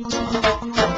Thank you.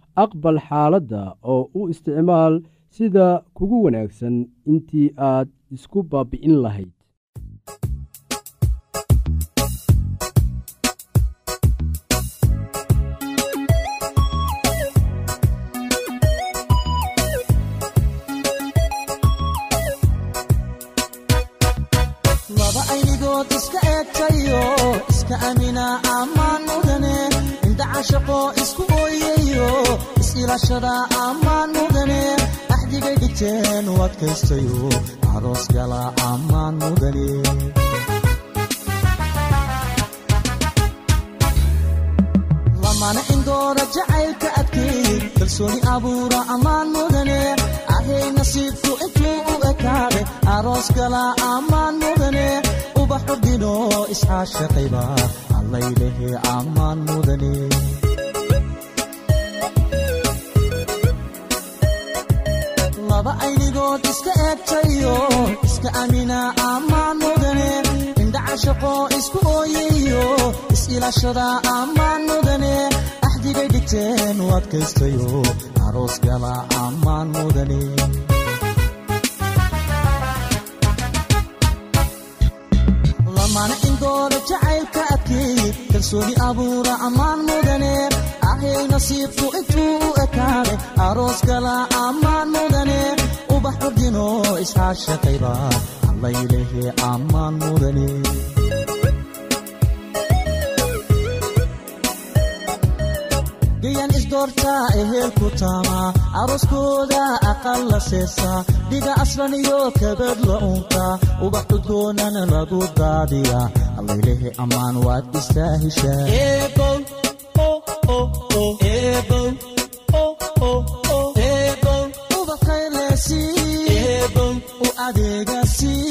aqbal xaaladda oo u isticmaal sida kugu wanaagsan intii aad isku baabi'in lahayd is-ilashada ammaan mudane axdigay dhigteen u adkaystayo aroos gala ammaan mudane lamana indoora jacaylka adkeey kalsooni abuura ammaan mudane ahay nasiibku intuu u ekaade aroos gala ammaan mudane ubaxu dhino isxaashaqayba allaylehe ammaan mudane laba aynigood iska eegtayo iska amina ammaan mudane indhacashaqo isku ooyayo is-ilashada ammaan mudane axdigay dhigteen u adkaystayo aroos gala ammaan mudane lamana indooda jacaylka adkeey kalsooni abuura ammaan mudane ahay nasiibku intuu u ekaaday aroos gala ammaan mudane ubax ordino isxaashaqayba allaylehe ammaan mudane gayan isdoortaa ehelku taamaa arooskooda aqal la seesaa dhiga aslan iyo kabad la unkaa ubax udgoonana lagu daadiyaa allaylehe ammaan waad istaa heshaa adeegasi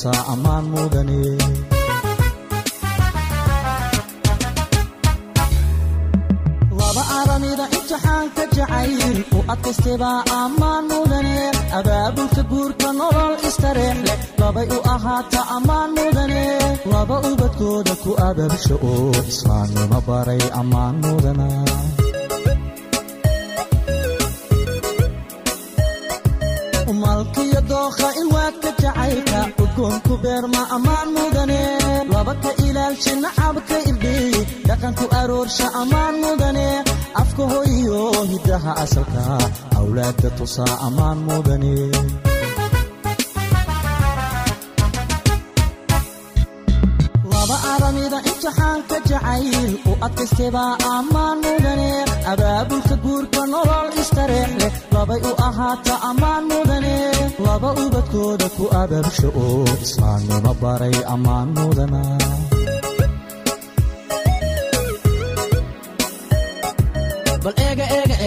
tusaa ammaan mudane laba aramida imtixaanka jacayl u adkaystaybaa ammaan mudane abaabulka guurka nolol istareex leh labay u ahaata ammaan mudane laba ubadkooda ku abaabsha oo islaamnimo baray ammaan mudana malkiyo dookha ilwaadka jacaylka udgoonku beerma ammaan mudane. Laba ka ilaalsha nacabka irdhiy dhaqanku aroorsha ammaan mudane. Afka hoyo hiddaha asalka awlaadda tusaa ammaan mudane laba aramida imtixaanka jacayl u adkaystaybaa ammaan mudane abaabulka guurka nolol istareex leh labay u ahaata ammaan mudane laba ubadkooda ku abaabsha oo islaamnimo baray ammaan mudana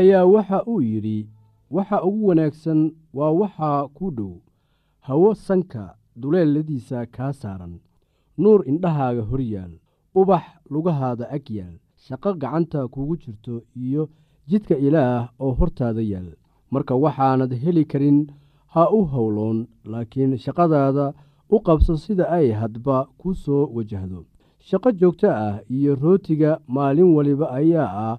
ayaa waxa uu yidhi waxa ugu wanaagsan waa waxaa ku dhow hawo sanka duleeladiisa kaa saaran nuur indhahaaga hor yaal ubax lugahaada ag yaal shaqo gacanta kugu jirto iyo jidka ilaah oo hortaada yaal. Marka waxaanad heli karin ha u howloon laakiin shaqadaada u qabso sida ay hadba ku soo wajahdo. Shaqo joogto ah iyo rootiga maalin waliba ayaa ah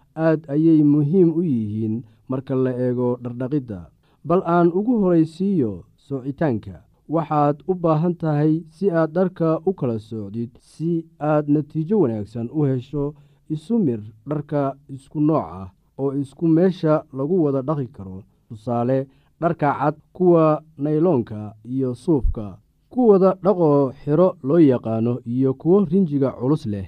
aad ayay muhiim u yihiin marka la eego dhardhaqidda. Bal aan ugu horaysiiyo soocitaanka waxaad u baahan tahay si aad dharka u kala soocdid si aad natiijo wanaagsan u hesho isu mir dharka isku nooc ah oo isku meesha lagu wada dhaqi karo. Tusaale dharka cad kuwa nayloonka iyo suufka kuwada dhaqoo xiro loo yaqaano iyo kuwo rinjiga culus leh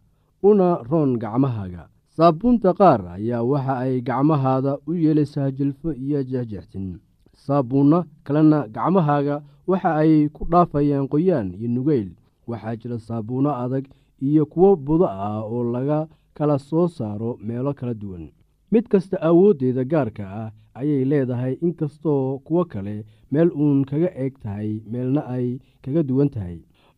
una roon gacmahaaga. Saabuunta qaar ayaa waxa ay gacmahaada u yeelaysaa jilfo iyo jexjextin saabuunno kalena gacmahaaga waxa ay ku dhaafayaan qoyaan iyo nugeyl. Waxaa jira saabuunno adag iyo kuwo budo ah oo laga kala soo saaro meelo kala duwan. Mid kasta awooddeeda gaarka ah ayay leedahay inkastoo kuwo kale meel uun kaga eeg tahay meelna ay kaga duwan tahay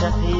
شقي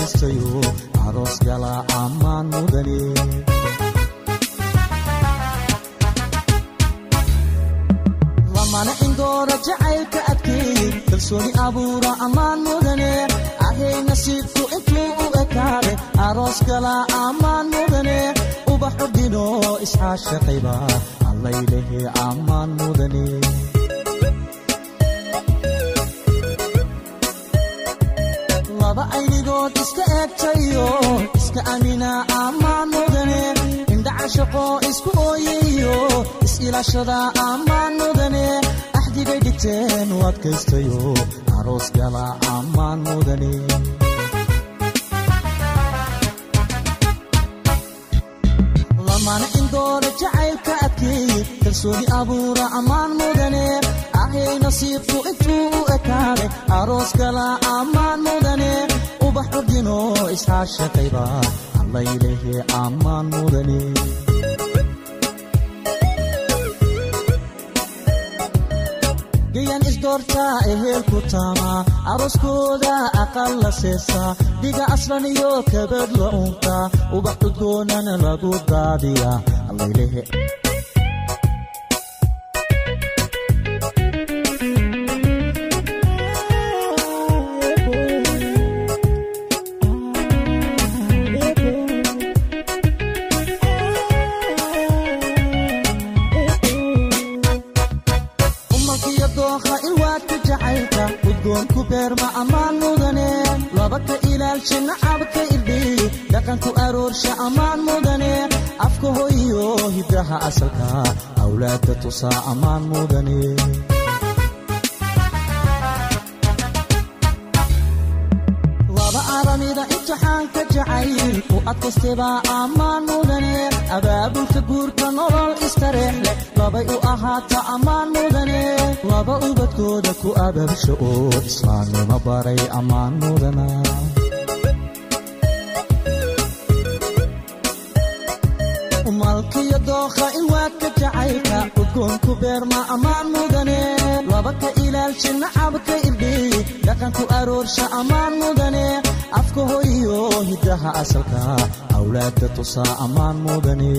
adkaystayo aroos gala ammaan mudane lamana indoora jacaylka adkeeyey kalsooni abuura ammaan mudane ahay nasiibku intuu u ekaaday aroos gala ammaan mudane ubax ordino isxaashaqayba allaylehe ammaan mudane laba aynigood iska eegtayo iska amina ammaan mudane indhacashaqoo isku ooyayo is-ilashada ammaan mudane axdigay dhigteen u adkaystayo aroos gala ammaan mudane lamana indoora jacaylka adkeeyey kalsooni abuura ammaan mudane ahay nasiibku intuu u ekaaday aroos gala ammaan mudane ubax ordino isxaashaqayba allaylehe ammaan mudane gayan isdoortaa ehelku taama arooskooda aqal la seesaa dhiga aslan iyo kabad la untaa ubax cudgoonana lagu daadiyaa ka ilaalsha nacabka irdhiy dhaqanku aroorsha ammaan mudane afka hoyiyo hiddaha asalka awlaadda tusaa ammaan mudane laba ubadkooda ku abaabsha oo islaamnimo baray ammaan mudana ilwaadka jacaylka udgoonku beerma ammaan mudane. Laba ka ilaalsha nacabka aroorsha ammaan mudane. Afka hiddaha asalka. Awlaadda tusaa ammaan mudane